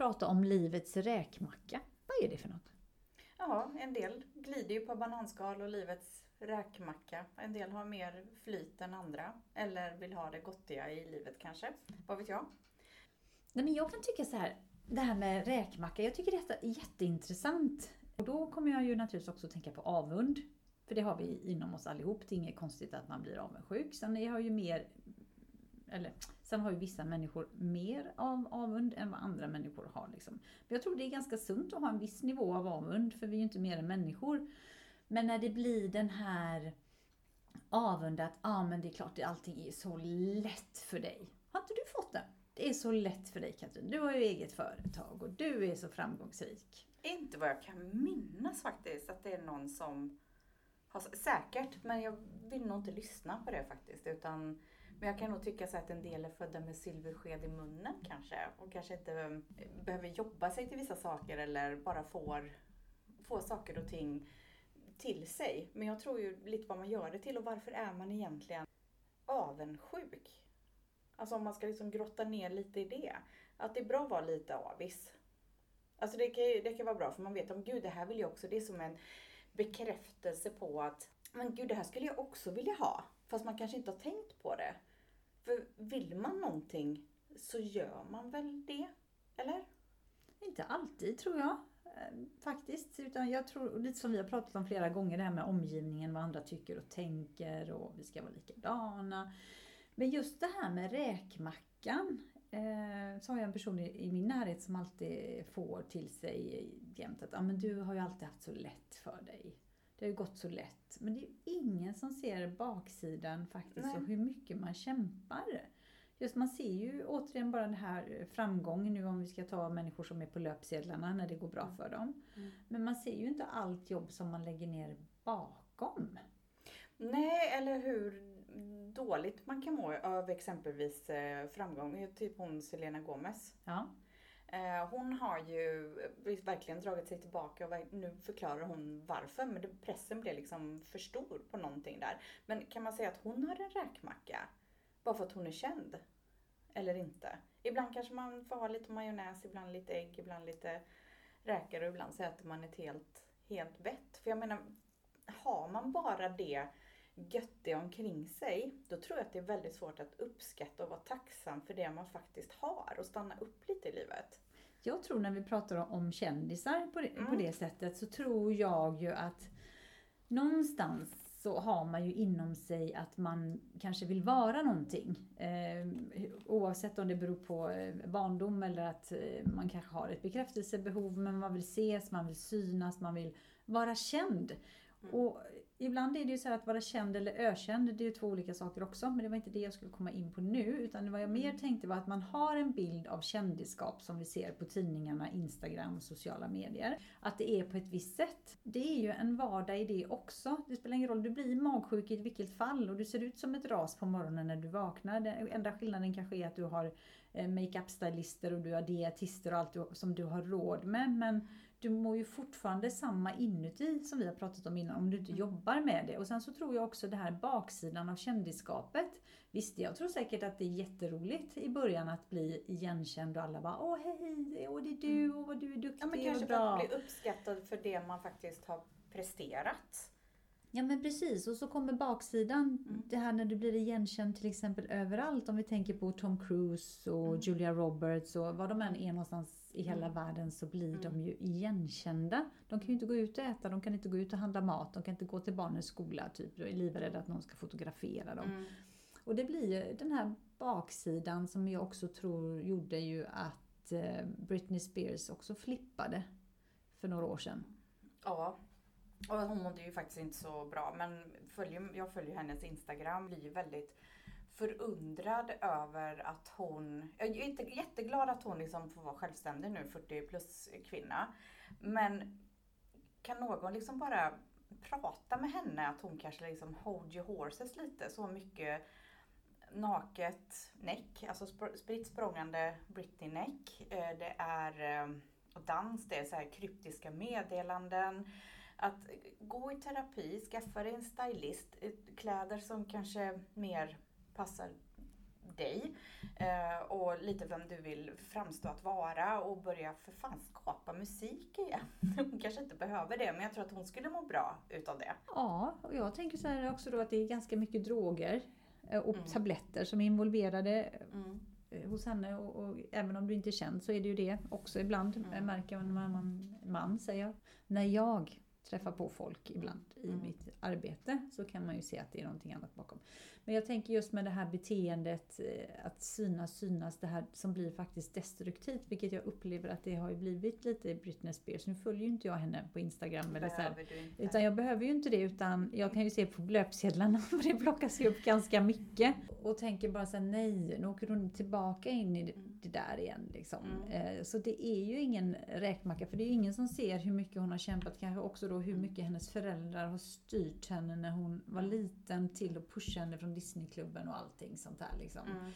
prata om livets räkmacka. Vad är det för något? Ja, en del glider ju på bananskal och livets räkmacka. En del har mer flyt än andra. Eller vill ha det gottiga i livet kanske. Vad vet jag? Nej, men jag kan tycka så här, det här med räkmacka, jag tycker detta är jätteintressant. Och då kommer jag ju naturligtvis också tänka på avund. För det har vi inom oss allihop. Det är inget konstigt att man blir avundsjuk. Sen jag har ju mer eller, sen har ju vissa människor mer av avund än vad andra människor har. Liksom. Men jag tror det är ganska sunt att ha en viss nivå av avund, för vi är ju inte mer än människor. Men när det blir den här avund att ah, men det är klart allting är så lätt för dig. Har inte du fått det? Det är så lätt för dig Katrin. Du har ju eget företag och du är så framgångsrik. Inte vad jag kan minnas faktiskt att det är någon som har, säkert, men jag vill nog inte lyssna på det faktiskt. Utan men jag kan nog tycka så att en del är födda med silversked i munnen kanske och kanske inte eh, behöver jobba sig till vissa saker eller bara får, får saker och ting till sig. Men jag tror ju lite vad man gör det till och varför är man egentligen avundsjuk? Alltså om man ska liksom grotta ner lite i det. Att det är bra att vara lite avis. Alltså det kan, det kan vara bra för man vet om gud det här vill jag också. Det är som en bekräftelse på att men gud det här skulle jag också vilja ha. Fast man kanske inte har tänkt på det. För vill man någonting så gör man väl det? Eller? Inte alltid tror jag eh, faktiskt. Utan jag tror, lite som vi har pratat om flera gånger, det här med omgivningen, vad andra tycker och tänker och vi ska vara likadana. Men just det här med räkmackan. Eh, så har jag en person i, i, min närhet som alltid får till sig jämt att ah, men du har ju alltid haft så lätt för dig. Det har ju gått så lätt. Men det är ju ingen som ser baksidan faktiskt Nej. och hur mycket man kämpar. Just man ser ju återigen bara den här framgången nu om vi ska ta människor som är på löpsedlarna när det går bra för dem. Mm. Men man ser ju inte allt jobb som man lägger ner bakom. Nej, eller hur dåligt man kan må av exempelvis eh, framgång. Typ hon Selena Gomez. Ja. Eh, hon har ju verkligen dragit sig tillbaka och nu förklarar hon varför. Men pressen blev liksom för stor på någonting där. Men kan man säga att hon har en räkmacka? Bara för att hon är känd? Eller inte? Ibland kanske man får ha lite majonnäs, ibland lite ägg, ibland lite räkor och ibland så äter man ett helt, helt vett. För jag menar, har man bara det göttiga omkring sig, då tror jag att det är väldigt svårt att uppskatta och vara tacksam för det man faktiskt har och stanna upp lite i livet. Jag tror när vi pratar om kändisar på det, mm. på det sättet så tror jag ju att någonstans så har man ju inom sig att man kanske vill vara någonting. Eh, oavsett om det beror på eh, barndom eller att eh, man kanske har ett bekräftelsebehov, men man vill ses, man vill synas, man vill vara känd. Mm. Och ibland är det ju så att vara känd eller ökänd, det är ju två olika saker också. Men det var inte det jag skulle komma in på nu. Utan vad jag mer tänkte var att man har en bild av kändisskap som vi ser på tidningarna, Instagram sociala medier. Att det är på ett visst sätt. Det är ju en vardag i det också. Det spelar ingen roll, du blir magsjuk i vilket fall och du ser ut som ett ras på morgonen när du vaknar. Den enda skillnaden kanske är att du har eh, makeup-stylister och du har dietister och allt som du har råd med. Men du mår ju fortfarande samma inuti som vi har pratat om innan om du inte mm. jobbar med det. Och sen så tror jag också det här baksidan av kändisskapet. Visst, jag tror säkert att det är jätteroligt i början att bli igenkänd och alla bara Åh hej, åh det är du mm. och vad du är duktig ja, men kanske och bra. att bli uppskattad för det man faktiskt har presterat. Ja men precis, och så kommer baksidan. Mm. Det här när du blir igenkänd till exempel överallt. Om vi tänker på Tom Cruise och mm. Julia Roberts och var de än är någonstans i hela mm. världen så blir mm. de ju igenkända. De kan ju inte gå ut och äta, de kan inte gå ut och handla mat, de kan inte gå till barnens skola typ. De är livrädda att någon ska fotografera dem. Mm. Och det blir ju den här baksidan som jag också tror gjorde ju att eh, Britney Spears också flippade för några år sedan. Ja, och hon mådde ju faktiskt inte så bra. Men följer, jag följer hennes Instagram. Blir ju väldigt förundrad över att hon... Jag är inte jätteglad att hon liksom får vara självständig nu, 40 plus kvinna. Men kan någon liksom bara prata med henne att hon kanske liksom hold your horses lite så mycket naket näck, alltså spritt språngande Britney näck. Eh, det är eh, och dans, det är så här kryptiska meddelanden att gå i terapi, skaffa dig en stylist, kläder som kanske mer passar dig eh, och lite vem du vill framstå att vara och börja för fan skapa musik igen. Hon kanske inte behöver det men jag tror att hon skulle må bra utav det. Ja, och jag tänker så här också då att det är ganska mycket droger eh, och Mm. tabletter som är involverade Mm. eh, hos henne och, och även om du inte är känd så är det ju det också ibland Mm. märker man, man, man, man säger. När jag träffar på folk ibland i Mm. mitt arbete så kan man ju se att det är någonting annat bakom. Men jag tänker just med det här beteendet eh, att synas, synas, det här som blir faktiskt destruktivt vilket jag upplever att det har ju blivit lite Britney Spears. Nu följer ju inte jag henne på Instagram eller så här. Utan jag behöver ju inte det utan jag kan ju se på löpsedlarna för det plockas ju upp ganska mycket. Och tänker bara så här, nej, nu åker hon tillbaka in i det, Mm. det där igen. Liksom. Mm. Eh, Så det är ju ingen räkmacka för det är ju ingen som ser hur mycket hon har kämpat. Kanske också då hur mycket hennes föräldrar har styrt henne när hon var Mm. liten till att pusha henne från Disneyklubben och allting sånt där. Liksom Mm.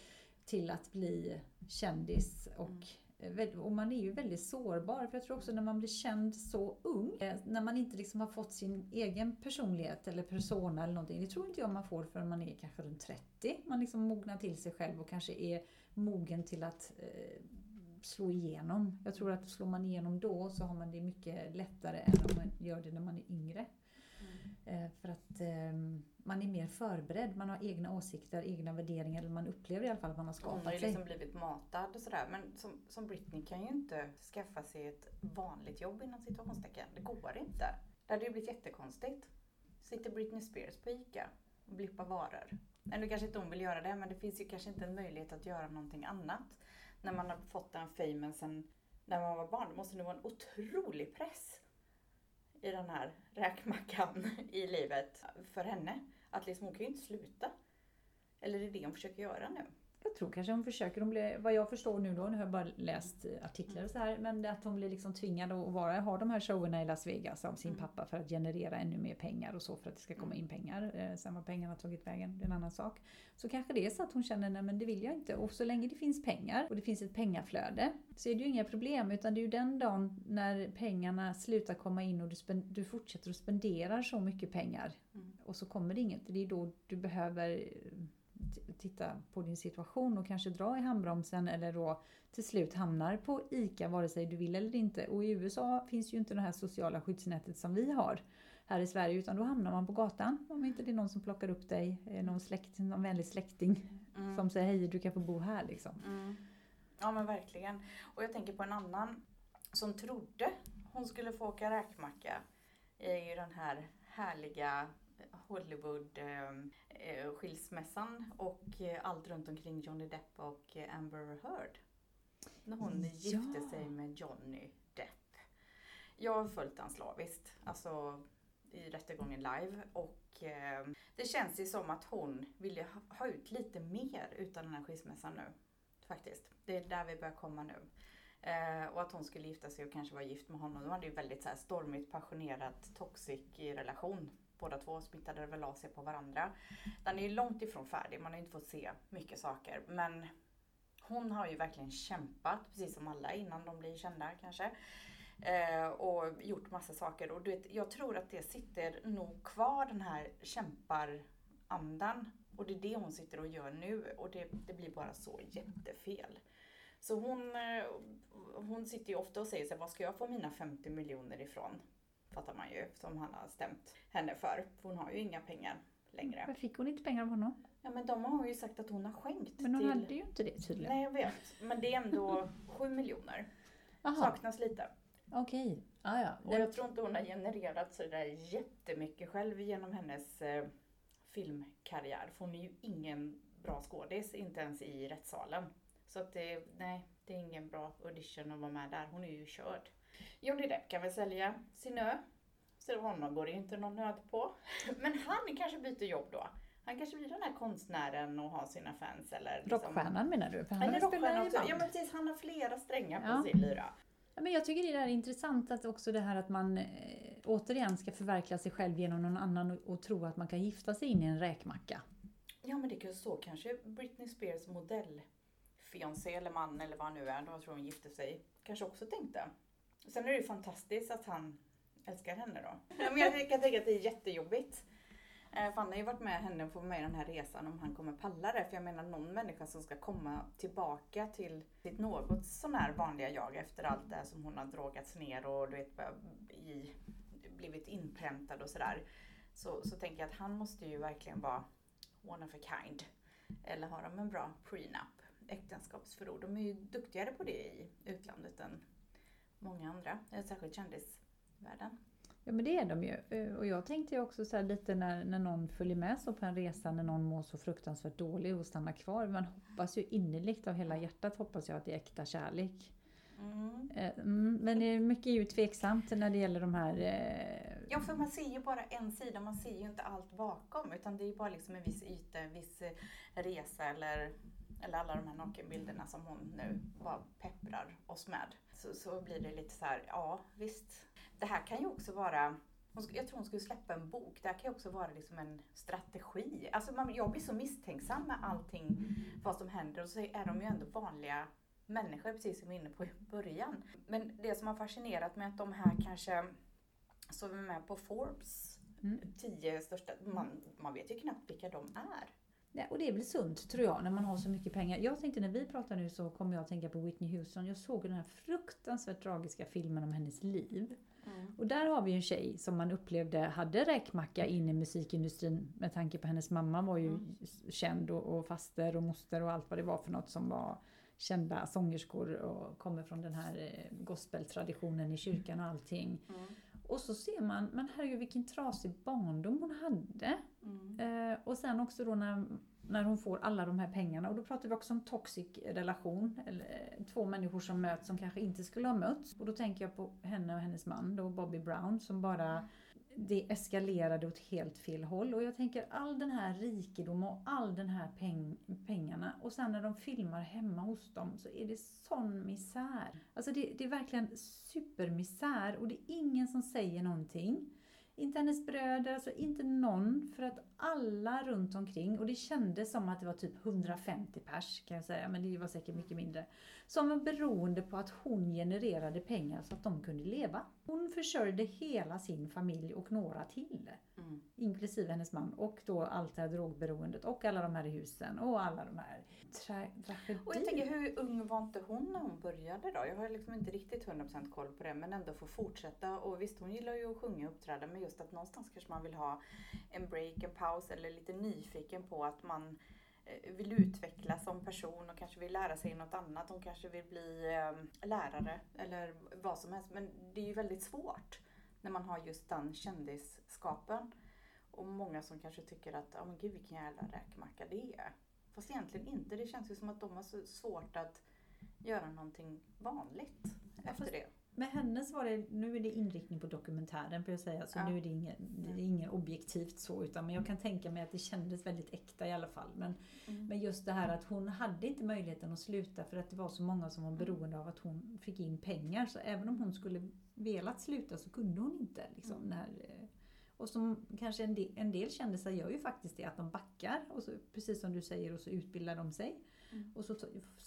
till att bli kändis. Och, eh, väl- och man är ju väldigt sårbar. För jag tror också när man blir känd så ung, eh, när man inte liksom har fått sin egen personlighet eller persona eller någonting. Det tror inte jag man får förrän man är kanske runt 30. Man liksom mognar till sig själv och kanske är mogen till att eh, slå igenom. Jag tror att slår man igenom då så har man det mycket lättare än om man gör det när man är yngre. Mm. Eh, För att eh, man är mer förberedd, man har egna åsikter, egna värderingar, eller man upplever i alla fall att man har Hon har skapat ju sig. liksom blivit matad och sådär. Men som, som Britney kan ju inte skaffa sig ett vanligt jobb inom situationstecken. Det går inte. Det hade ju blivit jättekonstigt. Sitter Britney Spears på ICA och blippar varor. Eller kanske inte hon vill göra det men det finns ju kanske inte en möjlighet att göra någonting annat. När man har fått den famen sen när man var barn. Det måste nog vara en otrolig press i den här räkmackan i livet för henne. Att liksom hon kan ju inte sluta. Eller det är det hon försöker göra nu? Jag tror kanske hon försöker, hon blir, vad jag förstår nu då, nu har jag bara läst artiklar och så här, men att hon blir liksom tvingad att vara, ha de här showerna i Las Vegas av sin Mm. pappa för att generera ännu mer pengar och så för att det ska komma in pengar. Eh, Sen vad pengarna tagit vägen, det är en annan sak. Så kanske det är så att hon känner, nej men det vill jag inte. Och så länge det finns pengar och det finns ett pengaflöde så är det ju inga problem, utan det är ju den dagen när pengarna slutar komma in och du, du fortsätter att spendera så mycket pengar Mm. och så kommer det inget. Det är då du behöver eh, titta på din situation och kanske dra i handbromsen eller då till slut hamnar på ICA vare sig du vill eller inte. Och i USA finns ju inte det här sociala skyddsnätet som vi har här i Sverige utan då hamnar man på gatan om inte det är någon som plockar upp dig, eh, någon, släkt, någon vänlig släkting Mm. som säger hej du kan få bo här liksom. Mm. Ja men verkligen. Och jag tänker på en annan som trodde hon skulle få åka räkmacka. är ju den här härliga Hollywood eh, eh, och eh, allt runt omkring Johnny Depp och Amber Heard. När hon Ja. gifte sig med Johnny Depp. Jag har följt den slaviskt, alltså i rättegången live och eh, det känns ju som att hon ville ha, ha ut lite mer utan den här skilsmässan nu. Faktiskt. Det är där vi börjar komma nu. Eh, och att hon skulle gifta sig och kanske vara gift med honom. De hade ju väldigt så här stormigt, passionerat, toxic relation. Båda två smittade väl av sig på varandra. Den är ju långt ifrån färdig, man har ju inte fått se mycket saker. Men hon har ju verkligen kämpat, precis som alla innan de blir kända kanske. Eh, och gjort massa saker. Och du vet, jag tror att det sitter nog kvar den här kämparandan. Och det är det hon sitter och gör nu. Och det, det blir bara så jättefel. Så hon, eh, hon sitter ju ofta och säger sig, var ska jag få mina 50 miljoner ifrån? Fattar man ju, som han har stämt henne för. För hon har ju inga pengar längre. Men fick hon inte pengar av honom? Ja men de har ju sagt att hon har skänkt Men hon till... hade ju inte det tydligen. Nej jag vet, men det är ändå 7 miljoner. Jaha, Saknas lite. okej. Ah, ja. Och jag tror inte hon har genererat sådär jättemycket själv genom hennes eh, filmkarriär. För hon är ju ingen bra skådis, inte ens i rättssalen. Så att det, nej, det är ingen bra audition att vara med där. Hon är ju körd. Johnny Depp kan väl sälja sin ö. Så honom går det ju inte någon nöd på. Men han kanske byter jobb då. Han kanske blir den här konstnären och har sina fans eller liksom- Rockstjärnan menar du? För Han är har spelat rockstjärna i också. Ja men precis, han har flera strängar på Ja. sin lyra. Ja, men jag tycker det är intressant att också det här att man eh, återigen ska förverkliga sig själv genom någon annan och, och tro att man kan gifta sig in i en räkmacka. Ja men det kan så kanske Britney Spears modell fiancé eller man eller vad han nu är, då tror hon gifte sig, kanske också tänkte. Sen är det ju fantastiskt att han älskar henne då. Men jag kan tänka att det är jättejobbigt. Eh, för han har ju varit med henne och med den här resan om han kommer palla det. För jag menar någon människa som ska komma tillbaka till sitt något sån här vanliga jag efter allt det som hon har drogats ner och du vet, i, blivit inpräntad och sådär. Så, så tänker jag att han måste ju verkligen vara one of a kind. Eller har de en bra prenup, äktenskapsförord. De är ju duktigare på det i utlandet än många andra, eh, särskilt kändisvärlden. Ja men det är de ju. Eh, Och jag tänkte ju också så lite när, när någon följer med så på en resa när någon mår så fruktansvärt dålig och stannar kvar. Man hoppas ju innerligt av hela hjärtat hoppas jag att det är äkta kärlek. Mm. Eh, Mm, men det är mycket ju tveksamt när det gäller de här eh, Ja, för man ser ju bara en sida, man ser ju inte allt bakom. Utan det är ju bara liksom en viss yta, en viss resa eller, eller alla de här nakenbilderna som hon nu bara pepprar oss med. Så, så blir det lite så här, ja visst. Det här kan ju också vara jag tror hon skulle släppa en bok. Det här kan ju också vara liksom en strategi. Alltså man, jag blir så misstänksam med allting, vad som händer. Och så är de ju ändå vanliga människor, precis som vi var inne på i början. Men det som har fascinerat mig är att de här kanske som är med på Forbes Mm. tio största, man, man vet ju knappt vilka de är. Ja, och det är väl sunt tror jag när man har så mycket pengar. Jag tänkte när vi pratar nu så kommer jag att tänka på Whitney Houston. Jag såg den här fruktansvärt tragiska filmen om hennes liv. Och där har vi en tjej som man upplevde hade räkmacka in i musikindustrin med tanke på hennes mamma var ju Mm. känd och, och faster och moster och allt vad det var för något som var kända sångerskor och kommer från den här eh, gospeltraditionen i kyrkan och allting. Mm. Och så ser man, men herregud vilken trasig barndom hon hade. Mm. Eh, och sen också då när, när hon får alla de här pengarna. Och då pratar vi också om toxic relation. Eller eh, två människor som möts som kanske inte skulle ha mötts. Och då tänker jag på henne och hennes man då, Bobby Brown, som bara det eskalerade åt helt fel håll. Och jag tänker all den här rikedomen och all den här peng, pengarna. Och sen när de filmar hemma hos dem så är det sån misär. Alltså det, det är verkligen supermisär och det är ingen som säger någonting. Inte hennes bröder, alltså inte någon. För att alla runt omkring, och det kändes som att det var typ 150 pers kan jag säga, men det var säkert mycket mindre. Som var beroende på att hon genererade pengar så att de kunde leva. Hon försörjde hela sin familj och några till. Mm. Inklusive hennes man och då allt det här drogberoendet och alla de här husen och alla de här tra- tragedier. Och jag tänker, hur ung var inte hon när hon började då? Jag har liksom inte riktigt 100% koll på det, men ändå få fortsätta. Och visst, hon gillar ju att sjunga och uppträda, men just att någonstans kanske man vill ha en break, en paus eller lite nyfiken på att man vill utvecklas som person och kanske vill lära sig något annat. Hon kanske vill bli eh, lärare eller vad som helst. Men det är ju väldigt svårt när man har just den kändisskapen. Och många som kanske tycker att, ja men gud vilken jävla räkmacka det är. Fast egentligen inte. Det känns ju som att de har så svårt att göra någonting vanligt Ja, efter det. Med hennes var det, nu är det inriktning på dokumentären får jag säga, så Ja. nu är det inget, det är inget objektivt så, utan men jag kan tänka mig att det kändes väldigt äkta i alla fall. Men, Mm. men just det här att hon hade inte möjligheten att sluta för att det var så många som var Mm. beroende av att hon fick in pengar. Så även om hon skulle velat sluta så kunde hon inte. Liksom, Mm. när, eh, och som kanske en del, en del kändisar gör ju faktiskt det, att de backar, och så, precis som du säger, och så utbildar de sig. Mm. Och så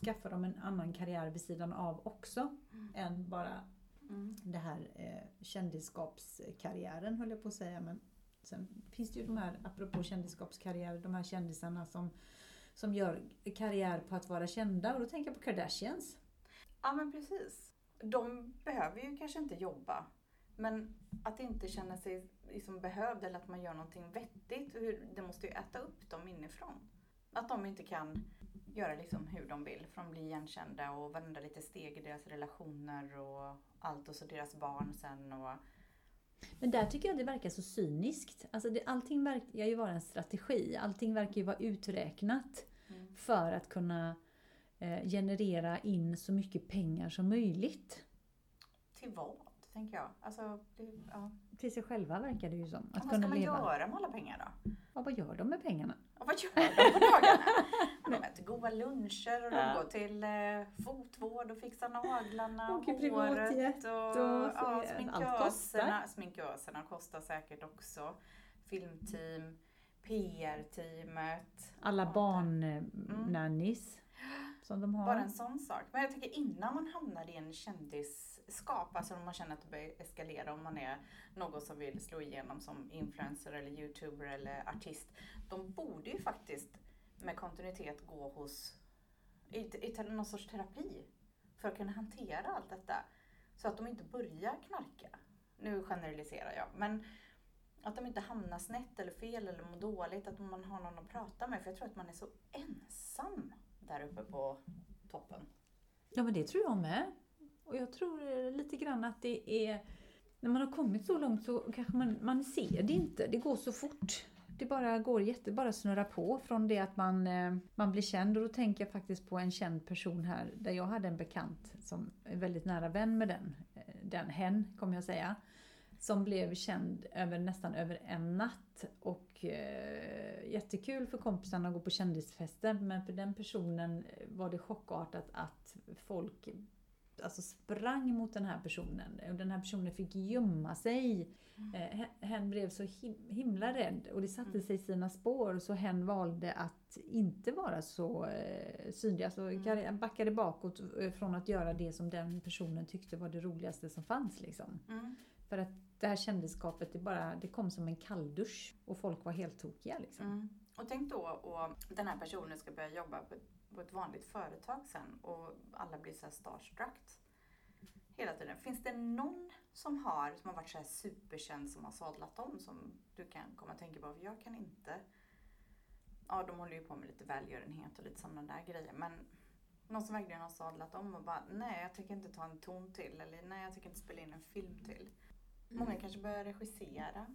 skaffar de en annan karriär vid sidan av också, Mm. än bara Mm. det här eh, kändisskapskarriären höll jag på att säga. Men sen finns det ju de här, apropå kändisskapskarriär, de här kändisarna som, som gör karriär på att vara kända. Och då tänker jag på Kardashians. Ja men precis. De behöver ju kanske inte jobba. Men att inte känna sig liksom behövd eller att man gör någonting vettigt. Det måste ju äta upp dem inifrån. Att de inte kan göra liksom hur de vill. För de blir igenkända och varenda lite steg i deras relationer och allt. Och så deras barn sen. Och, Men där tycker jag det verkar så cyniskt. Alltså det, allting verkar ju vara en strategi. Allting verkar ju vara uträknat mm. för att kunna eh, generera in så mycket pengar som möjligt. Till vad? Tänker jag. Alltså, det, ja. Till sig själva verkar det ju som. Att vad ska man leva. göra med alla pengar då? Ja, vad gör de med pengarna? Och vad gör de på dagarna? Ja, De äter goda luncher och de Ja. går till eh, fotvård och fixar naglarna och håret. och, och så ja, är- allt kostar. sminköserna, sminköserna kostar säkert också. Filmteam, PR-teamet. Alla Ja, barnnannies som de har. Bara en sån sak. Men jag tänker innan man hamnar i en kändisskap, alltså om man känner att det börjar eskalera, om man är någon som vill slå igenom som influencer eller youtuber eller artist. De borde ju faktiskt med kontinuitet gå hos i, i någon sorts terapi för att kunna hantera allt detta. Så att de inte börjar knarka. Nu generaliserar jag. Men att de inte hamnar snett eller fel eller mår dåligt. Att man har någon att prata med. För jag tror att man är så ensam där uppe på toppen. Ja men det tror jag med. Och jag tror eh, lite grann att det är när man har kommit så långt så kanske man, man ser det inte. Det går så fort. Det bara går jätte, bara snurra på från det att man, eh, man blir känd. Och då tänker jag faktiskt på en känd person här där jag hade en bekant som är väldigt nära vän med den. Eh, den hen, kommer jag säga. Som blev känd över, nästan över en natt. Och eh, jättekul för kompisarna att gå på kändisfester. Men för den personen var det chockartat att folk alltså sprang mot den här personen. Och den här personen fick gömma sig. Mm. hen blev så himla rädd och det satte mm. sig sina spår så hen valde att inte vara så eh, synlig. Alltså mm. backade bakåt eh, från att göra det som den personen tyckte var det roligaste som fanns. Liksom. Mm. För att det här kändisskapet, det, bara, det kom som en kalldusch och folk var helt tokiga. Liksom. Mm. Och tänk då och den här personen ska börja jobba på, på ett vanligt företag sen och alla blir så här starstruck hela tiden. Finns det någon som har, som har varit så här superkänd som har sadlat om som du kan komma att tänka på? Jag kan inte. Ja, de håller ju på med lite välgörenhet och lite sådana där grejer. Men någon som verkligen har sadlat om och bara, nej jag tänker inte ta en ton till. Eller nej jag tänker inte spela in en film till. Många mm. kanske börjar regissera.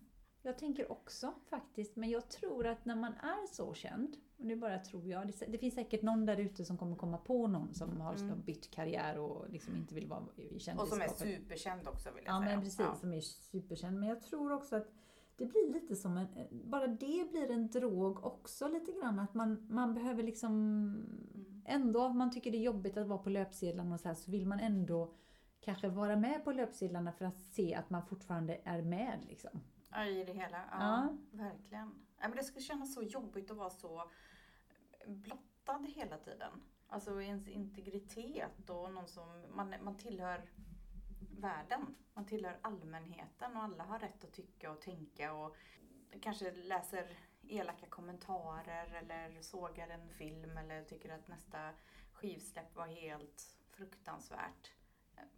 Jag tänker också faktiskt, men jag tror att när man är så känd, och nu bara tror jag, det, det finns säkert någon där ute som kommer komma på någon som har mm. bytt karriär och liksom inte vill vara i kändisskapet. Och som är superkänd också vill jag ja, säga. Men precis, ja, som är superkänd. Men jag tror också att det blir lite som en, bara det blir en drog också lite grann. Att man, man behöver liksom, mm. ändå om man tycker det är jobbigt att vara på löpsedlarna och så här, så vill man ändå kanske vara med på löpsedlarna för att se att man fortfarande är med liksom. Ja, i det hela. Ja, ja. verkligen. Ja, men det skulle kännas så jobbigt att vara så blottad hela tiden. Alltså ens integritet och någon som, man, man tillhör världen. Man tillhör allmänheten och alla har rätt att tycka och tänka och kanske läser elaka kommentarer eller sågar en film eller tycker att nästa skivsläpp var helt fruktansvärt.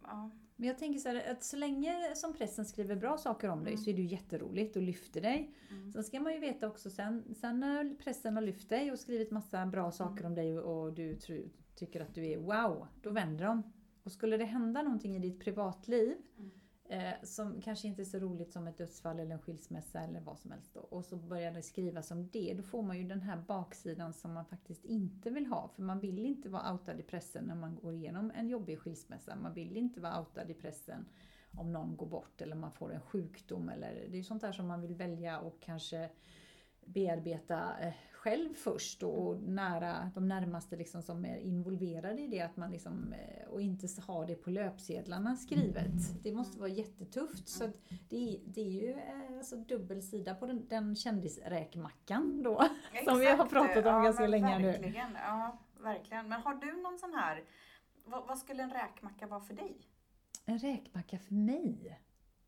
Ja. Men jag tänker så här, att så länge som pressen skriver bra saker om dig mm. så är det ju jätteroligt och lyfter dig. Mm. Sen ska man ju veta också sen, sen när pressen har lyft dig och skrivit massa bra saker mm. om dig och du tr- tycker att du är wow, då vänder de. Och skulle det hända någonting i ditt privatliv mm eh, som kanske inte är så roligt som ett dödsfall eller en skilsmässa eller vad som helst. Då. Och så börjar det skrivas om det. Då får man ju den här baksidan som man faktiskt inte vill ha. För man vill inte vara outad i pressen när man går igenom en jobbig skilsmässa. Man vill inte vara outad i pressen om någon går bort eller man får en sjukdom. Eller, det är ju sånt där som man vill välja och kanske bearbeta eh, själv först och nära de närmaste liksom som är involverade i det att man liksom, eh, och inte ha det på löpsedlarna skrivet. Det måste vara jättetufft. Så det, det är ju eh, alltså dubbel sida på den, den kändisräkmackan då. Exakt. Som vi har pratat om ja, ganska länge nu. Ja, verkligen. Men har du någon sån här, vad, vad skulle en räkmacka vara för dig? En räkmacka för mig?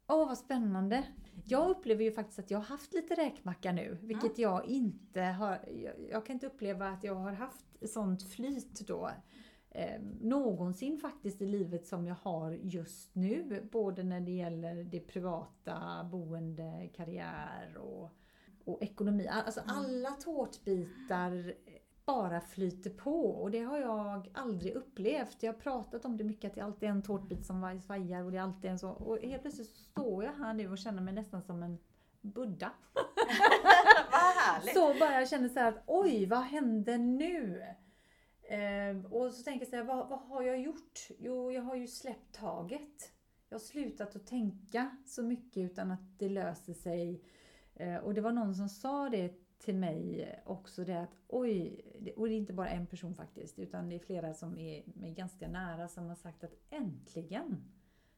Åh, oh, vad spännande! Jag upplever ju faktiskt att jag har haft lite räkmacka nu, vilket jag inte har... Jag, jag, kan inte uppleva att jag har haft sånt flyt då. Eh, någonsin faktiskt i livet som jag har just nu. Både när det gäller det privata, boende, karriär och, och ekonomi. Alltså mm. alla tårtbitar bara flyter på och det har jag aldrig upplevt. Jag har pratat om det mycket, att det alltid är en tårtbit som svajar och det är alltid en så. Och helt plötsligt så står jag här nu och känner mig nästan som en Buddha. vad härligt! Så bara jag känner så här att oj, vad hände nu? Eh, och så tänker jag så här, vad, vad har jag gjort? Jo, jag har ju släppt taget. Jag har slutat att tänka så mycket utan att det löser sig. Eh, och det var någon som sa det till mig också det att oj, och det är inte bara en person faktiskt, utan det är flera som är mig ganska nära som har sagt att äntligen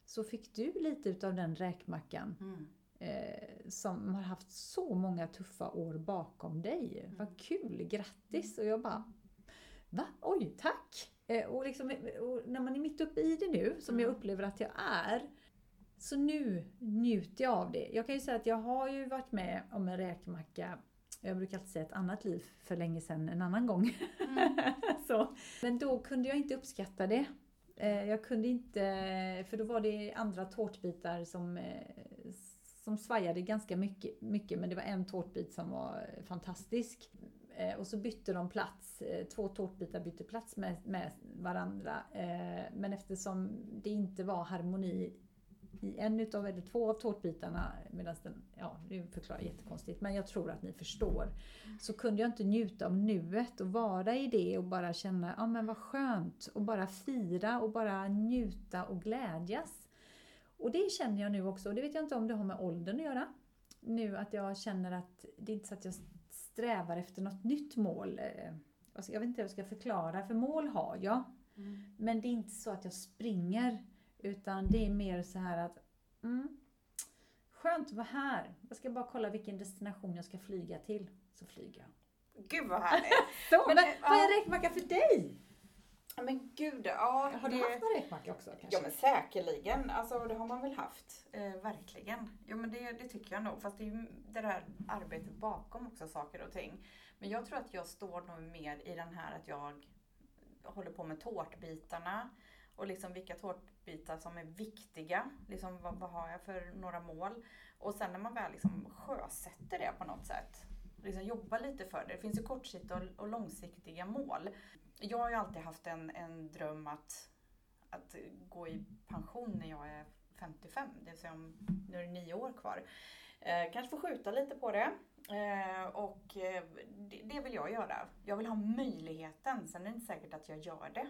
så fick du lite utav den räkmackan mm. eh, som har haft så många tuffa år bakom dig. Mm. Vad kul, grattis! Och jag bara Va? Oj, tack! Eh, och, liksom, och när man är mitt uppe i det nu, som jag Mm. upplever att jag är, så nu njuter jag av det. Jag kan ju säga att jag har ju varit med om en räkmacka, jag brukar alltid säga ett annat liv för länge sedan, en annan gång. Mm. så. Men då kunde jag inte uppskatta det. Eh, Jag kunde inte, för då var det andra tårtbitar som, eh, som svajade ganska mycket, mycket, men det var en tårtbit som var fantastisk. Eh, Och så bytte de plats, två tårtbitar bytte plats med, med varandra. Men eftersom det inte var harmoni i en utav, eller två av tårtbitarna, medan den, ja det förklarar jag jättekonstigt, men jag tror att ni förstår. Så kunde jag inte njuta av nuet och vara i det och bara känna, ja men vad skönt, och bara fira och bara njuta och glädjas. Och det känner jag nu också, och det vet jag inte om det har med åldern att göra. Nu att jag känner att det är inte så att jag strävar efter något nytt mål. Alltså jag vet inte hur jag ska förklara, för mål har jag. Mm. Men det är inte så att jag springer. Utan det är mer så här att mm, Skönt att vara här. Jag ska bara kolla vilken destination jag ska flyga till. Så flyger jag. Gud vad härligt! Så, Men, men, eh, vad är ja. räkmacka för dig? Men gud, ja. Har du det- haft någon räkmacka också? Kanske? Ja men säkerligen, alltså det har man väl haft. Eh, verkligen. Ja men det, det tycker jag nog. Fast det är ju det där arbetet bakom också saker och ting. Men jag tror att jag står nog mer i den här att jag håller på med tårtbitarna. Och liksom vilka tårtbitar som är viktiga. Liksom vad, vad har jag för några mål? Och sen när man väl liksom sjösätter det på något sätt. Liksom jobba lite för det. Det finns ju kortsiktiga och, och långsiktiga mål. Jag har ju alltid haft en, en dröm att att gå i pension när jag är 55, det vill säga om, nu är det nio år kvar. Eh, kanske får skjuta lite på det. Eh, och eh, det, det vill jag göra. Jag vill ha möjligheten, sen är det inte säkert att jag gör det.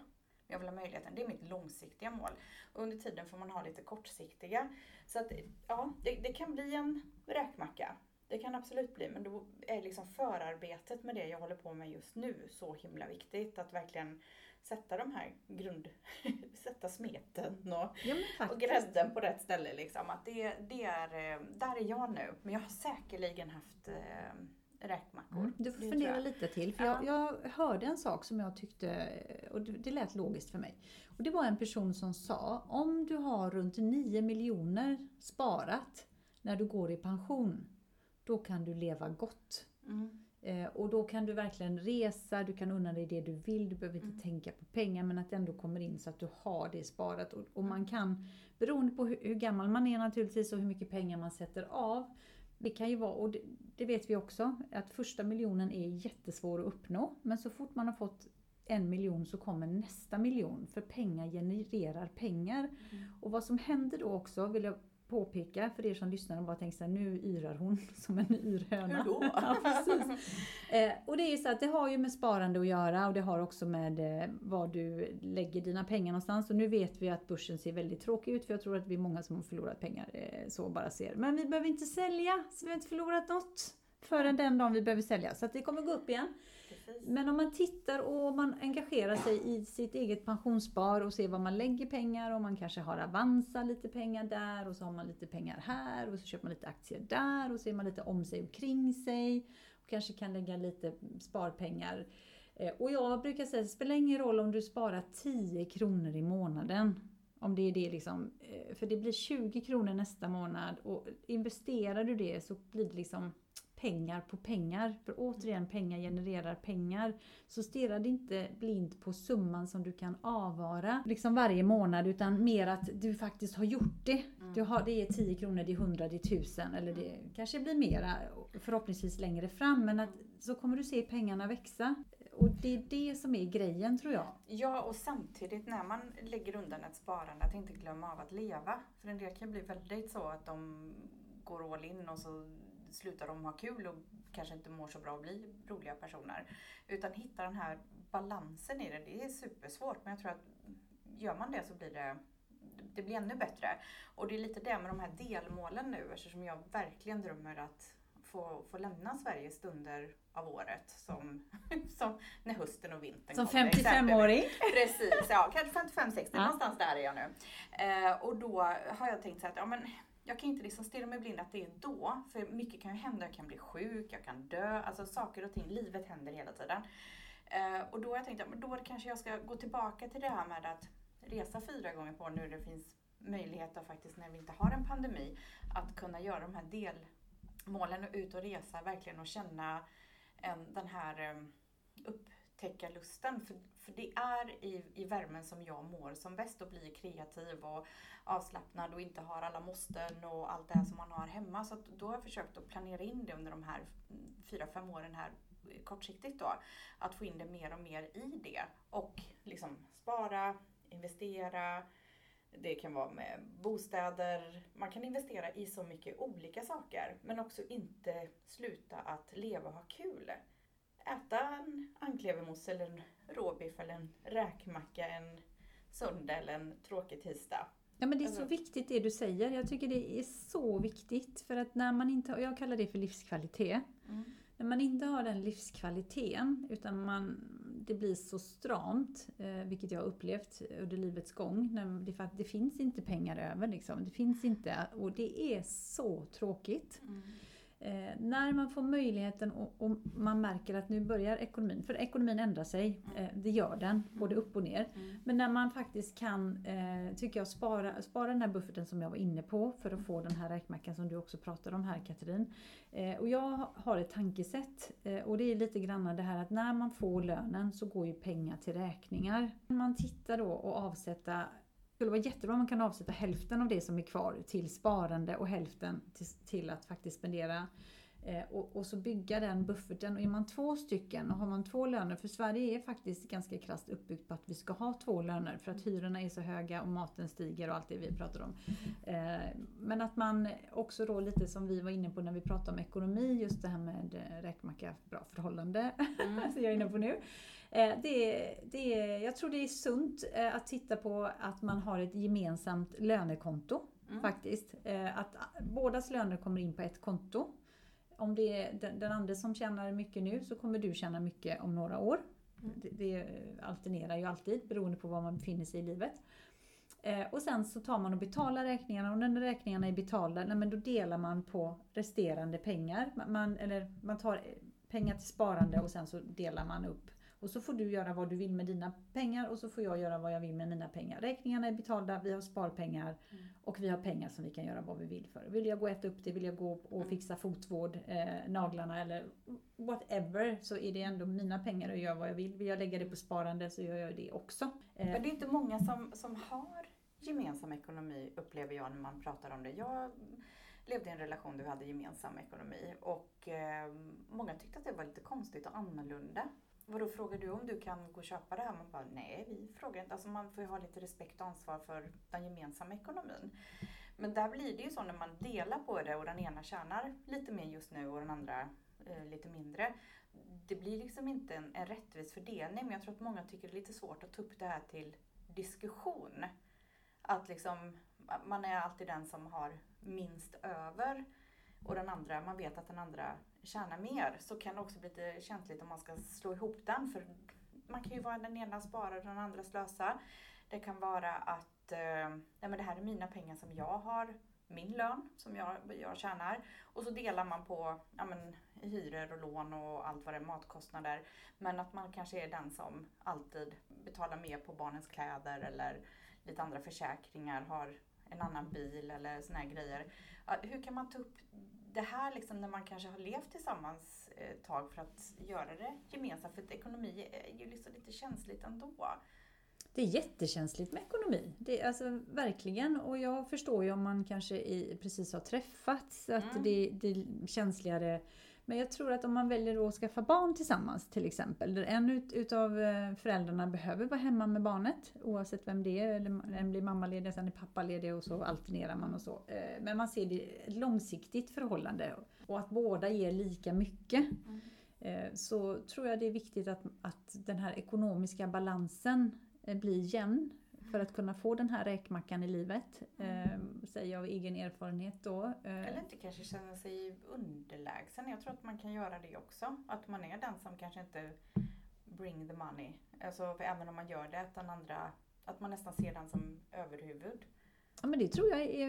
Jag vill ha möjligheten, det är mitt långsiktiga mål. Och under tiden får man ha lite kortsiktiga. Så att ja, det, det kan bli en räkmacka. Det kan absolut bli, men då är liksom förarbetet med det jag håller på med just nu så himla viktigt. Att verkligen sätta de här grund... sätta smeten och, Ja, och grädden på rätt ställe. Liksom. Att det, det är, eh, där är jag nu. Men jag har säkerligen haft eh, räkmackor. Mm, du får Det fundera lite till. För Ja. jag, jag hörde en sak som jag tyckte, och det, det lät logiskt för mig. Och det var en person som sa, om du har runt 9 miljoner sparat när du går i pension, då kan du leva gott. Mm. Eh, och då kan du verkligen resa, du kan unna dig det du vill, du behöver inte Mm. tänka på pengar men att det ändå kommer in så att du har det sparat. Och, och man kan, beroende på hur, hur gammal man är naturligtvis och hur mycket pengar man sätter av, det kan ju vara, och det, det vet vi också, att första miljonen är jättesvår att uppnå. Men så fort man har fått en miljon så kommer nästa miljon. För pengar genererar pengar. Mm. Och vad som händer då också, vill jag påpeka för er som lyssnar och bara tänker så här, nu yrar hon som en yrhöna. Hur då? ja, precis. Eh, och det är ju så att det har ju med sparande att göra och det har också med eh, var du lägger dina pengar någonstans. Och nu vet vi att börsen ser väldigt tråkig ut för jag tror att vi är många som har förlorat pengar eh, så bara ser. Men vi behöver inte sälja, så vi har inte förlorat något förrän den dagen vi behöver sälja. Så att det kommer gå upp igen. Precis. Men om man tittar och man engagerar sig i sitt eget pensionsspar och ser var man lägger pengar och man kanske har Avanza lite pengar där och så har man lite pengar här och så köper man lite aktier där och så ser man lite om sig och kring sig och kanske kan lägga lite sparpengar. Eh, och jag brukar säga, det spelar ingen roll om du sparar 10 kronor i månaden. Om det är det liksom, eh, för det blir 20 kronor nästa månad och investerar du det så blir det liksom pengar på pengar. För återigen, pengar genererar pengar. Så stirra dig inte blint på summan som du kan avvara liksom varje månad utan mer att du faktiskt har gjort det. Mm. Du har, det är 10 kronor, det är 100, det är 1000 eller det kanske blir mera förhoppningsvis längre fram men att så kommer du se pengarna växa. Och det är det som är grejen tror jag. Ja, och samtidigt när man lägger undan ett sparande, att inte glömma av att leva. För en del kan bli väldigt så att de går all in och så slutar de ha kul och kanske inte mår så bra och blir roliga personer. Utan hitta den här balansen i det, det är supersvårt. Men jag tror att gör man det så blir det det blir ännu bättre. Och det är lite det med de här delmålen nu eftersom jag verkligen drömmer att få, få lämna Sverige stunder av året som, som när hösten och vintern Som kommer. exempelvis. 55-åring. Precis, ja kanske 55-60 Ja. någonstans där är jag nu. Eh, och då har jag tänkt så att ja, men jag kan inte liksom stirra mig blind att det är då. För mycket kan ju hända, jag kan bli sjuk, jag kan dö. Alltså saker och ting, livet händer hela tiden. Eh, och då har jag tänkt att då kanske jag ska gå tillbaka till det här med att resa fyra gånger på nu det finns möjlighet att faktiskt när vi inte har en pandemi att kunna göra de här delmålen och ut och resa verkligen och känna en, den här eh, täcka upptäckarlusten. För, för det är i, i värmen som jag mår som bäst och blir kreativ och avslappnad och inte har alla måsten och allt det här som man har hemma. Så då har jag försökt att planera in det under de här mm, fyra, fem åren här kortsiktigt då. Att få in det mer och mer i det och liksom spara, investera, det kan vara med bostäder. Man kan investera i så mycket olika saker men också inte sluta att leva och ha kul. Äta en anklevermousse eller en råbiff eller en räkmacka en söndag eller en tråkig tisdag. Ja men det är så alltså- viktigt det du säger. Jag tycker det är så viktigt. För att när man inte, och jag kallar det för livskvalitet. Mm. När man inte har den livskvaliteten utan man, det blir så stramt, eh, vilket jag har upplevt under livets gång. När det, för det finns inte pengar över liksom. Det finns inte, och det är så tråkigt. Mm. Eh, när man får möjligheten och, och, man märker att nu börjar ekonomin, för ekonomin ändrar sig, mm. eh, det gör den, både upp och ner. Mm. Men när man faktiskt kan, eh, tycker jag, spara, spara den här bufferten som jag var inne på för att få den här räkmackan som du också pratade om här Katrin. Eh, och jag har ett tankesätt eh, och det är lite grann det här att när man får lönen så går ju pengar till räkningar. Man tittar då och avsätta det skulle vara jättebra om man kan avsätta hälften av det som är kvar till sparande och hälften till, till att faktiskt spendera Eh, och, och, så bygga den bufferten. Och är man två stycken och har man två löner, för Sverige är faktiskt ganska krasst uppbyggt på att vi ska ha två löner för att hyrorna är så höga och maten stiger och allt det vi pratar om. Eh, men att man också då lite som vi var inne på när vi pratade om ekonomi, just det här med räkmacka, bra förhållande, mm. så jag är inne på nu. Eh, det, det, jag tror det är sunt eh, att titta på att man har ett gemensamt lönekonto. Mm. Faktiskt. Eh, att bådas löner kommer in på ett konto om det är den, den andra som tjänar mycket nu så kommer du tjäna mycket om några år. Mm. Det, det alternerar ju alltid beroende på var man befinner sig i livet. Och sen så tar man och betalar räkningarna och när räkningarna är betalda, nej, men då delar man på resterande pengar. Man, eller man tar pengar till sparande och sen så delar man upp och så får du göra vad du vill med dina pengar och så får jag göra vad jag vill med mina pengar. Räkningarna är betalda, vi har sparpengar mm. och vi har pengar som vi kan göra vad vi vill för. Vill jag gå och äta upp det, vill jag gå och mm. fixa fotvård, eh, naglarna eller whatever så är det ändå mina pengar och jag gör vad jag vill. Vill jag lägga det på sparande så gör jag det också. Eh. Men det är inte många som, som har gemensam ekonomi upplever jag när man pratar om det. Jag levde i en relation där vi hade gemensam ekonomi och eh, många tyckte att det var lite konstigt och annorlunda. Vadå, frågar du om du kan gå och köpa det här? Man bara, nej vi frågar inte. Alltså man får ju ha lite respekt och ansvar för den gemensamma ekonomin. Men där blir det ju så när man delar på det och den ena tjänar lite mer just nu och den andra eh, lite mindre. Det blir liksom inte en, en rättvis fördelning men jag tror att många tycker det är lite svårt att ta upp det här till diskussion. Att liksom, man är alltid den som har minst över och den andra, man vet att den andra tjäna mer så kan det också bli lite känsligt om man ska slå ihop den. För man kan ju vara den ena sparar och den andra slösar. Det kan vara att eh, nej men det här är mina pengar som jag har, min lön som jag, jag tjänar. Och så delar man på ja men, hyror och lån och allt vad det är, matkostnader. Men att man kanske är den som alltid betalar mer på barnens kläder eller lite andra försäkringar, har en annan bil eller såna här grejer. Hur kan man ta upp det här liksom när man kanske har levt tillsammans ett tag för att göra det gemensamt. För att ekonomi är ju liksom lite känsligt ändå. Det är jättekänsligt med ekonomi. Det är alltså verkligen. Och jag förstår ju om man kanske i, precis har träffats att mm. det, det är känsligare men jag tror att om man väljer att skaffa barn tillsammans till exempel, där en ut, utav eh, föräldrarna behöver vara hemma med barnet, oavsett vem det är, eller en blir mammaledig, sen är pappaledig och så alternerar man och så. Eh, men man ser det ett långsiktigt förhållande och att båda ger lika mycket. Mm. Eh, så tror jag det är viktigt att, att den här ekonomiska balansen blir jämn för att kunna få den här räkmackan i livet. Eh, säger jag av egen erfarenhet då. Eh. Eller inte kanske känna sig underlägsen. Jag tror att man kan göra det också. Att man är den som kanske inte bring the money. Alltså även om man gör det, att den andra, att man nästan ser den som överhuvud. Ja, men det tror jag är,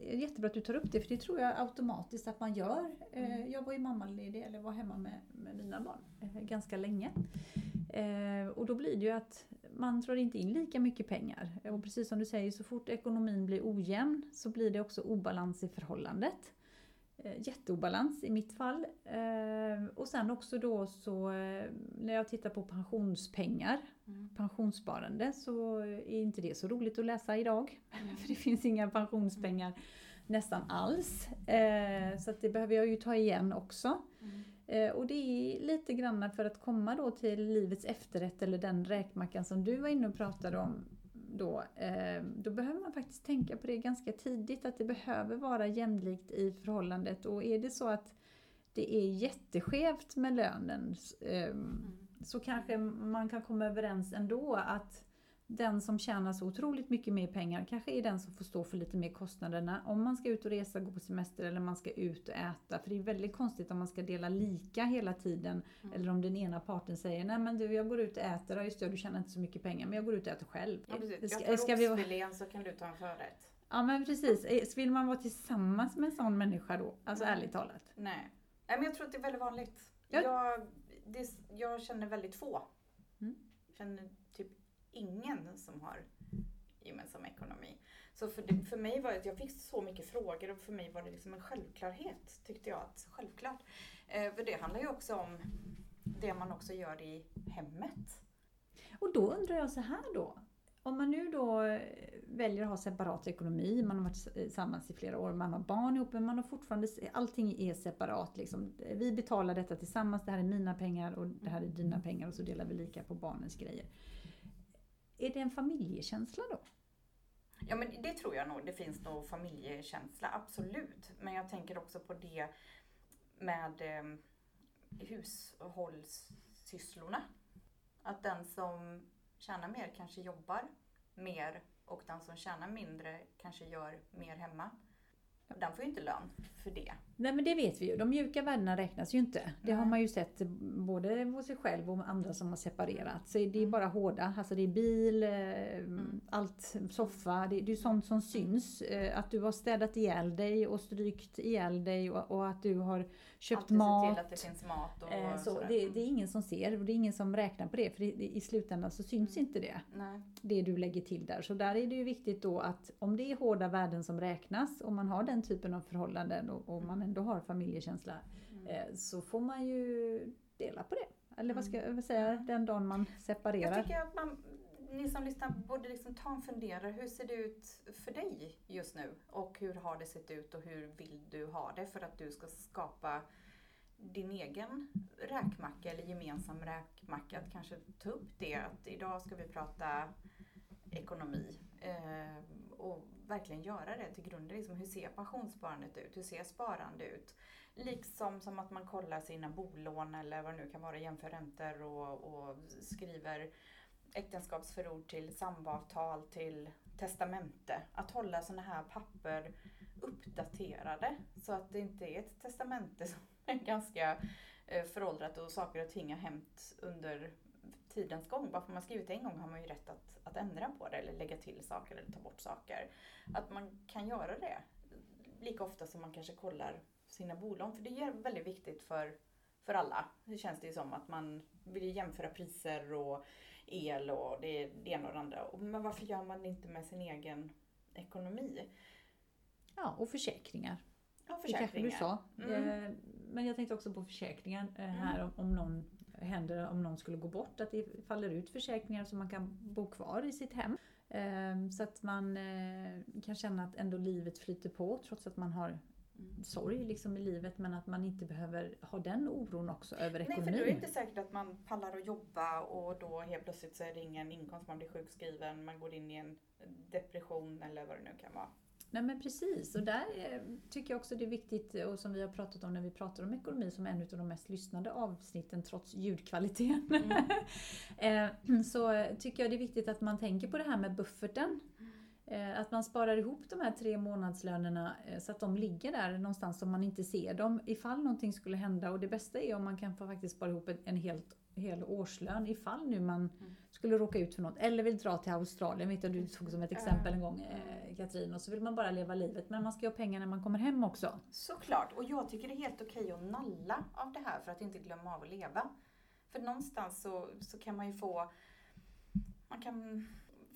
är jättebra att du tar upp det, för det tror jag automatiskt att man gör. Eh, mm. Jag var ju mammaledig, eller var hemma med, med mina barn, eh, ganska länge. Och då blir det ju att man drar inte in lika mycket pengar. Och precis som du säger, så fort ekonomin blir ojämn så blir det också obalans i förhållandet. Eh, jätteobalans i mitt fall. Eh, och sen också då så eh, när jag tittar på pensionspengar, Mm. pensionssparande, så är inte det så roligt att läsa idag. För det finns inga pensionspengar nästan alls. Så det behöver jag ju ta igen också. Mm. Eh, och det är lite grann för att komma då till livets efterrätt eller den räkmackan som du var inne och pratade om. Då, eh, då behöver man faktiskt tänka på det ganska tidigt att det behöver vara jämlikt i förhållandet och är det så att det är jätteskevt med lönen eh, Mm. så kanske man kan komma överens ändå att den som tjänar så otroligt mycket mer pengar kanske är den som får stå för lite mer kostnaderna om man ska ut och resa, gå på semester eller man ska ut och äta. För det är väldigt konstigt om man ska dela lika hela tiden Mm. eller om den ena parten säger nej men du jag går ut och äter, ja just det du tjänar inte så mycket pengar men jag går ut och äter själv. Ja, precis. Ska- Jag tar vi- oxfilén så kan du ta en förrätt. Ja men precis, Eh, vill man vara tillsammans med en sån människa då? Alltså Nej. ärligt talat. Nej. Nej, men jag tror att det är väldigt vanligt. Ja. Jag, det, jag känner väldigt få. Mm. känner typ ingen som har gemensam ekonomi. Så för, det, för mig var det, jag fick så mycket frågor och för mig var det liksom en självklarhet tyckte jag. att Självklart. Eh, för det handlar ju också om det man också gör i hemmet. Och då undrar jag så här då. Om man nu då eh, väljer att ha separat ekonomi, man har varit eh, tillsammans i flera år, man har barn ihop, men man har fortfarande, allting är separat. Liksom. Vi betalar detta tillsammans, det här är mina pengar och det här är dina pengar och så delar vi lika på barnens grejer. Är det en familjekänsla då? Ja men det tror jag nog. Det finns nog familjekänsla, absolut. Men jag tänker också på det med eh, hushållssysslorna. Att den som tjänar mer kanske jobbar mer och den som tjänar mindre kanske gör mer hemma. Den får ju inte lön för det. Nej men det vet vi ju, de mjuka värdena räknas ju inte. Det har man ju sett både hos sig själv och andra som har separerat. Så det är bara hårda, alltså det är bil, eh, allt, soffa, det, är sånt som syns. Eh, Att du har städat ihjäl dig och strykt ihjäl dig och, och att du har köpt Alltid mat. se till att det finns mat och Eh, Så det, det är ingen som ser och det är ingen som räknar på det för i slutändan så syns inte det. Nej. Det du lägger till där. Så där är det ju viktigt då att om det är hårda värden som räknas och man har den typen av förhållanden och, och man ändå har familjekänsla Mm. eh, så får man ju dela på det. Eller vad ska Mm. jag säga, den dagen man separerar. Jag tycker att man, ni som lyssnar borde liksom ta en funderare. Hur ser det ut för dig just nu? Och hur har det sett ut och hur vill du ha det för att du ska skapa din egen räkmacka eller gemensam räkmacka? Att kanske ta upp det att idag ska vi prata ekonomi eh, och verkligen göra det till grunden. Liksom, hur ser pensionssparandet ut? Hur ser sparande ut? Liksom som att man kollar sina bolån eller vad det nu kan vara, jämför räntor och, och skriver äktenskapsförord till samboavtal till testamente. Att hålla sådana här papper uppdaterade så att det inte är ett testamente som är ganska eh, föråldrat och saker och ting har hänt under tidens gång. Bara för man skrivit det en gång har man ju rätt att, att ändra på det eller lägga till saker eller ta bort saker. Att man kan göra det lika ofta som man kanske kollar sina bolån. För det är väldigt viktigt för, för alla. Det känns det ju som att man vill jämföra priser och el och det, det ena och det andra. Men varför gör man det inte med sin egen ekonomi? Ja, och försäkringar. Ja, Det kanske du försäkringar. sa. Mm. Eh, Men jag tänkte också på försäkringar eh, här om, om någon händer, om någon skulle gå bort, att det faller ut försäkringar så man kan bo kvar i sitt hem. Eh, Så att man eh, kan känna att ändå livet flyter på trots att man har Mm. sorg liksom i livet men att man inte behöver ha den oron också över Nej, för ekonomin. då är det inte säkert att man pallar att jobba och då helt plötsligt så är det ingen inkomst, man blir sjukskriven, man går in i en depression eller vad det nu kan vara. Nej men precis och där eh, tycker jag också det är viktigt och som vi har pratat om när vi pratar om ekonomi som en av de mest lyssnade avsnitten trots ljudkvaliteten. Eh, så tycker jag det är viktigt att man tänker på det här med bufferten. Eh, Att man sparar ihop de här tre månadslönerna så att de ligger där någonstans så man inte ser dem ifall någonting skulle hända. Och det bästa är om man kan få faktiskt spara ihop en helt, hel årslön ifall nu man Mm. skulle råka ut för något. Eller vill dra till Australien, vet jag du tog som ett exempel en gång eh, Katrin. Och så vill man bara leva livet men man ska ju ha pengar när man kommer hem också. Såklart, och jag tycker det är helt okej att nalla av det här för att inte glömma av att leva. För någonstans så, så kan man ju få, man kan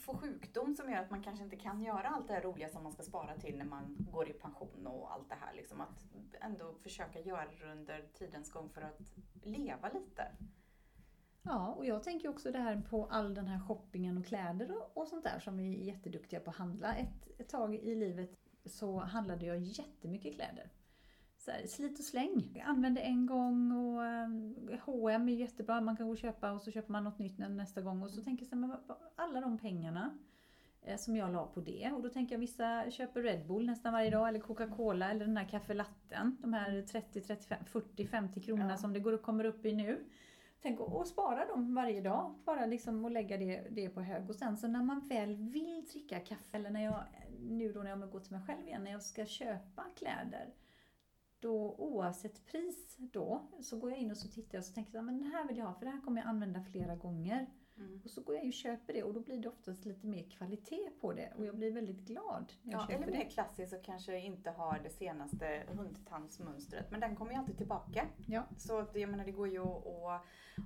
få sjukdom som gör att man kanske inte kan göra allt det här roliga som man ska spara till när man går i pension och allt det här. Liksom. Att ändå försöka göra det under tidens gång för att leva lite. Ja, och jag tänker också det här på all den här shoppingen och kläder och, och sånt där som vi är jätteduktiga på att handla. Ett, ett tag i livet så handlade jag jättemycket kläder. Så här, slit och släng. Jag använde en gång och H&M är jättebra, man kan gå och köpa och så köper man något nytt nästa gång. Och så tänker jag så här, alla de pengarna eh, som jag la på det. Och då tänker jag vissa köper Red Bull nästan varje dag eller Coca-Cola eller den här kaffelatten. De här 30, 35, 40, 50 kronorna ja. som det går och kommer upp i nu. Tänk att spara dem varje dag, bara liksom och lägga det, det på hög. Och sen så när man väl vill dricka kaffe, eller när jag, nu då när jag går till mig själv igen, när jag ska köpa kläder, då oavsett pris då, så går jag in och så tittar jag och så tänker jag men den här vill jag ha, för det här kommer jag använda flera gånger. Mm. Och så går jag och köper det och då blir det oftast lite mer kvalitet på det och jag blir väldigt glad när jag ja, köper eller mer klassiskt och kanske inte har det senaste hundtandsmönstret men den kommer ju alltid tillbaka. Ja. Så jag menar det går ju att, att,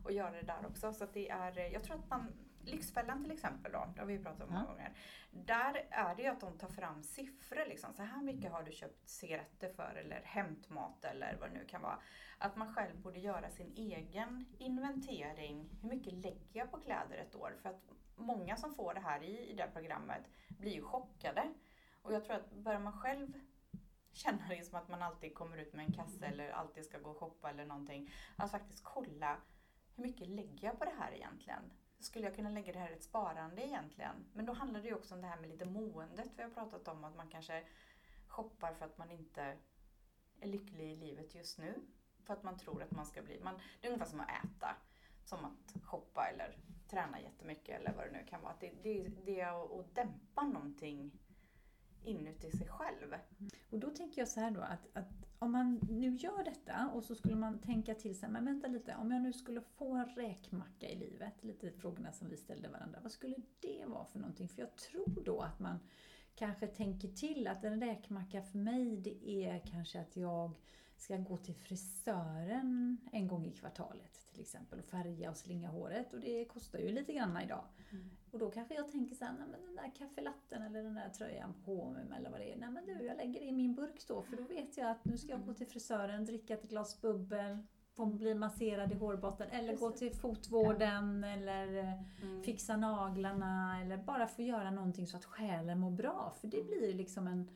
att göra det där också. Så det är, jag tror att man Lyxfällan till exempel då, det har vi ju pratat om många ja. gånger. Där är det ju att de tar fram siffror liksom. Så här mycket har du köpt cigaretter för eller hämtmat eller vad det nu kan vara. Att man själv borde göra sin egen inventering. Hur mycket lägger jag på kläder ett år? För att många som får det här i, i det här programmet blir ju chockade. Och jag tror att börjar man själv känna det som att man alltid kommer ut med en kasse eller alltid ska gå och shoppa eller någonting. Att faktiskt kolla hur mycket lägger jag på det här egentligen? Skulle jag kunna lägga det här i ett sparande egentligen? Men då handlar det ju också om det här med lite måendet. Vi har pratat om att man kanske shoppar för att man inte är lycklig i livet just nu. För att man tror att man ska bli... Man, det är ungefär som att äta. Som att shoppa eller träna jättemycket eller vad det nu kan vara. Det, det, det är att, att dämpa någonting inuti sig själv. Och då tänker jag så här då att, att om man nu gör detta och så skulle man tänka till sig, men vänta lite, om jag nu skulle få en räkmacka i livet, lite frågorna som vi ställde varandra, vad skulle det vara för någonting? För jag tror då att man kanske tänker till att en räkmacka för mig, det är kanske att jag ska gå till frisören en gång i kvartalet till exempel och färga och slinga håret och det kostar ju lite grann idag. Mm. Och då kanske jag tänker såhär, nej men den där kaffelatten eller den där tröjan på mig eller vad det är. Nej men du, jag lägger det i min burk då för då vet jag att nu ska jag gå till frisören, dricka ett glas bubbel, få bli masserad i hårbotten eller gå till fotvården ja. eller eh, mm. fixa naglarna eller bara få göra någonting så att själen mår bra. För det mm. blir liksom en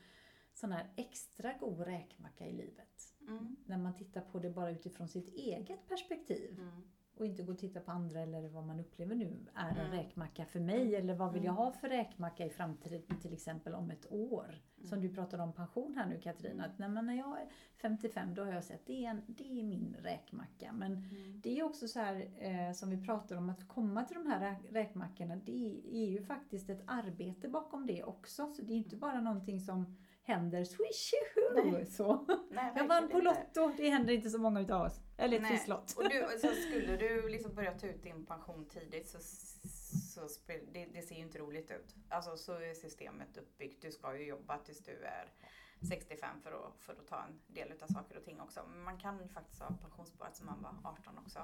sån här extra god räkmacka i livet. Mm. När man tittar på det bara utifrån sitt eget perspektiv. Mm. Och inte gå och titta på andra eller vad man upplever nu är en mm. räkmacka för mig. Eller vad vill jag mm. ha för räkmacka i framtiden till exempel om ett år. Som du pratade om pension här nu Katarina. Att när, när jag är 55 då har jag sett det är, en, det är min räkmacka. Men mm. det är också så här eh, som vi pratar om att komma till de här räkmackorna. Det är ju faktiskt ett arbete bakom det också. Så det är inte bara någonting som händer swish så. Nej, jag vann på Lotto, det händer inte så många utav oss. Eller ett trisslott. Och du, så skulle du liksom börja ta ut din pension tidigt så, så det, det, ser ju inte roligt ut. Alltså så är systemet uppbyggt. Du ska ju jobba tills du är 65 för att, för att ta en del av saker och ting också. Men man kan ju faktiskt ha pensionssparat som man var 18 också.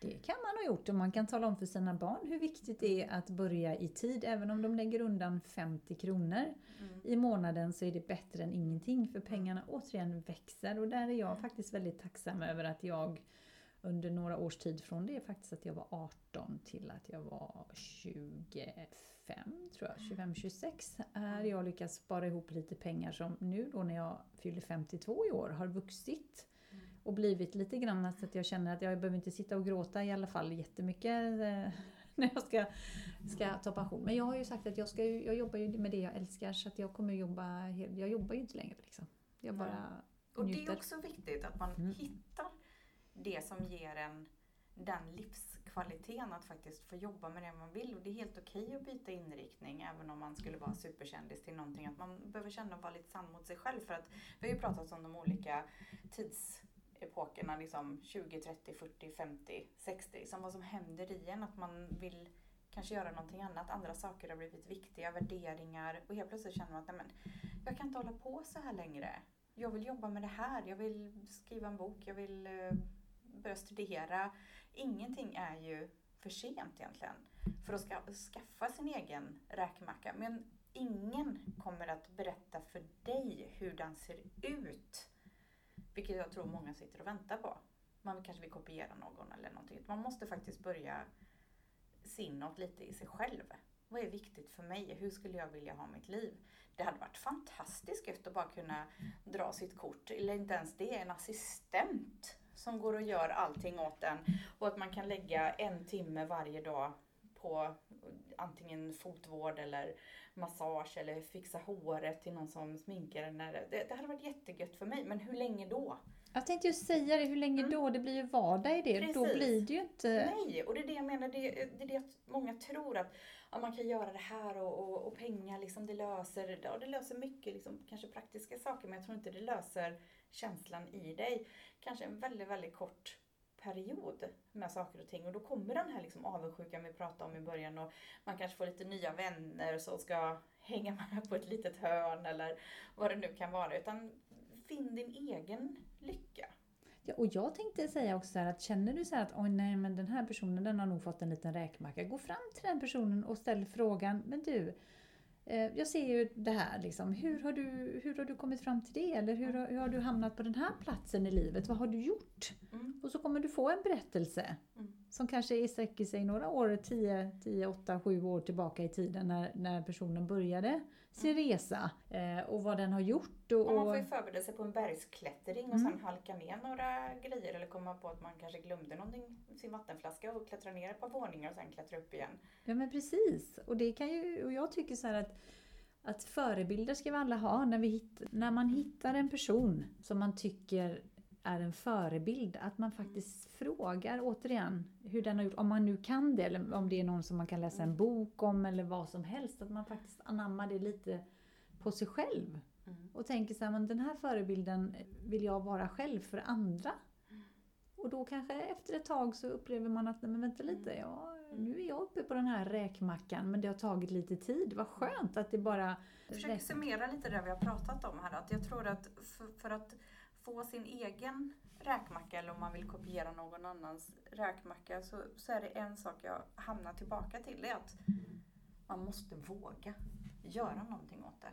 Det kan man ha gjort och man kan tala om för sina barn hur viktigt det är att börja i tid. Även om de lägger undan 50 kronor mm. i månaden så är det bättre än ingenting för pengarna återigen växer. Och där är jag mm. faktiskt väldigt tacksam över att jag under några års tid från det faktiskt att jag var 18 till att jag var 25 tror jag, 25-26 är jag lyckats spara ihop lite pengar som nu då när jag fyller 52 i år har vuxit och blivit lite grann så att jag känner att jag behöver inte sitta och gråta i alla fall jättemycket eh, när jag ska, ska ta pension. Men jag har ju sagt att jag, ska jag jobbar ju med det jag älskar så att jag kommer jobba, jag jobbar ju inte längre liksom. Jag bara Och det är också viktigt att man mm. hittar det som ger en den livskvaliteten att faktiskt få jobba med det man vill. Och det är helt okej okay att byta inriktning även om man skulle vara superkändis till någonting. Att man behöver känna och vara lite sann mot sig själv. För att vi har ju pratat om de olika tids epokerna liksom 20, 30, 40, 50, 60. Som vad som händer i en. Att man vill kanske göra någonting annat. Andra saker har blivit viktiga, värderingar. Och helt plötsligt känner man att nej, men, jag kan inte hålla på så här längre. Jag vill jobba med det här. Jag vill skriva en bok. Jag vill uh, börja studera. ingenting är ju för sent egentligen för att ska, skaffa sin egen räkmacka. Men ingen kommer att berätta för dig hur den ser ut. Vilket jag tror många sitter och väntar på. Man kanske vill kopiera någon eller någonting. Man måste faktiskt börja se inåt lite i sig själv. Vad är viktigt för mig? Hur skulle jag vilja ha mitt liv? Det hade varit fantastiskt att bara kunna dra sitt kort. Eller inte ens det, en assistent som går och gör allting åt en. Och att man kan lägga en timme varje dag på antingen fotvård eller massage eller fixa håret till någon som sminkar en. Det, det hade varit jättegött för mig, men hur länge då? Jag tänkte ju säga det, hur länge mm. då? Det blir ju vardag i det. Precis. Då blir det ju inte... Nej, och det är det jag menar. Det, det är det att många tror att ja, man kan göra det här och, och, och pengar liksom, det löser, ja, det löser mycket liksom, kanske praktiska saker men jag tror inte det löser känslan i dig. Kanske en väldigt, väldigt kort period med saker och ting och då kommer den här liksom avundsjukan vi pratade om i början och man kanske får lite nya vänner som ska hänga med på ett litet hörn eller vad det nu kan vara. Utan finn din egen lycka. Ja, och jag tänkte säga också här att känner du så att oj nej men den här personen den har nog fått en liten räkmacka. Gå fram till den personen och ställ frågan, men du jag ser ju det här, liksom. hur, har du, hur har du kommit fram till det? Eller hur har, hur har du hamnat på den här platsen i livet? Vad har du gjort? Mm. Och så kommer du få en berättelse mm. som kanske sträcker sig några år, 10, 10, 8, 7 år tillbaka i tiden när, när personen började sin resa eh, och vad den har gjort. Och, och man får ju förbereda sig på en bergsklättring och mm. sen halka ner några grejer eller komma på att man kanske glömde någonting, sin vattenflaska och klättra ner ett par våningar och sen klättra upp igen. Ja men precis. Och, det kan ju, och jag tycker så att att förebilder ska vi alla ha. När, vi hitt, när man hittar en person som man tycker är en förebild, att man faktiskt frågar återigen hur den har gjort, om man nu kan det eller om det är någon som man kan läsa en bok om eller vad som helst, att man faktiskt anammar det lite på sig själv. Mm. Och tänker så här, men den här förebilden vill jag vara själv för andra. Mm. Och då kanske efter ett tag så upplever man att, nej men vänta lite, mm. ja, nu är jag uppe på den här räkmackan men det har tagit lite tid. Vad skönt att det bara... Jag försöker summera lite det vi har pratat om här. Att jag tror att för, för att få sin egen räkmacka eller om man vill kopiera någon annans räkmacka så, så är det en sak jag hamnar tillbaka till. Det är att man måste våga göra någonting åt det.